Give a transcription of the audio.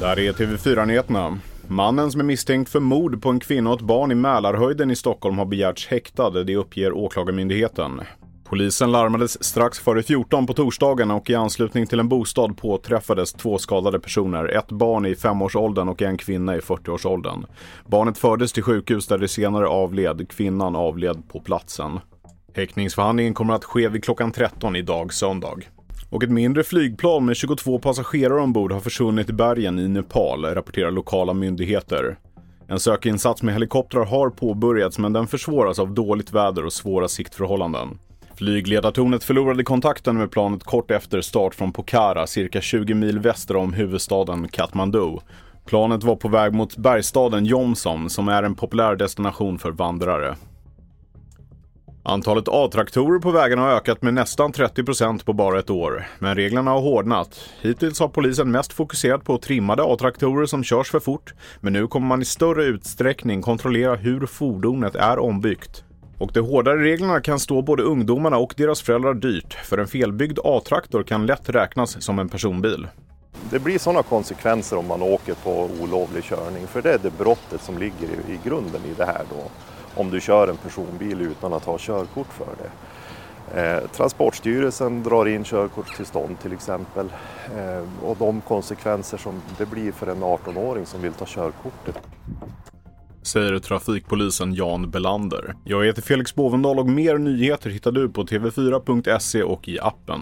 Där är TV4-nyheterna. Mannen som är misstänkt för mord på en kvinna och ett barn i Mälarhöjden i Stockholm har begärts häktad, det uppger Åklagarmyndigheten. Polisen larmades strax före 14 på torsdagen och i anslutning till en bostad påträffades två skadade personer. Ett barn i femårsåldern och en kvinna i 40-årsåldern. Barnet fördes till sjukhus där det senare avled. Kvinnan avled på platsen. Häktningsförhandlingen kommer att ske vid klockan 13 idag söndag. Och ett mindre flygplan med 22 passagerare ombord har försvunnit i bergen i Nepal, rapporterar lokala myndigheter. En sökinsats med helikoptrar har påbörjats men den försvåras av dåligt väder och svåra siktförhållanden. Flygledartornet förlorade kontakten med planet kort efter start från Pokhara, cirka 20 mil väster om huvudstaden Kathmandu. Planet var på väg mot bergstaden Jomsom som är en populär destination för vandrare. Antalet A-traktorer på vägarna har ökat med nästan 30% på bara ett år. Men reglerna har hårdnat. Hittills har polisen mest fokuserat på trimmade A-traktorer som körs för fort. Men nu kommer man i större utsträckning kontrollera hur fordonet är ombyggt. Och de hårdare reglerna kan stå både ungdomarna och deras föräldrar dyrt. För en felbyggd A-traktor kan lätt räknas som en personbil. Det blir sådana konsekvenser om man åker på olovlig körning. För det är det brottet som ligger i, i grunden i det här då om du kör en personbil utan att ha körkort för det. Eh, Transportstyrelsen drar in körkortstillstånd till exempel eh, och de konsekvenser som det blir för en 18-åring som vill ta körkortet. Säger trafikpolisen Jan Belander. Jag heter Felix Bovendal och mer nyheter hittar du på tv4.se och i appen.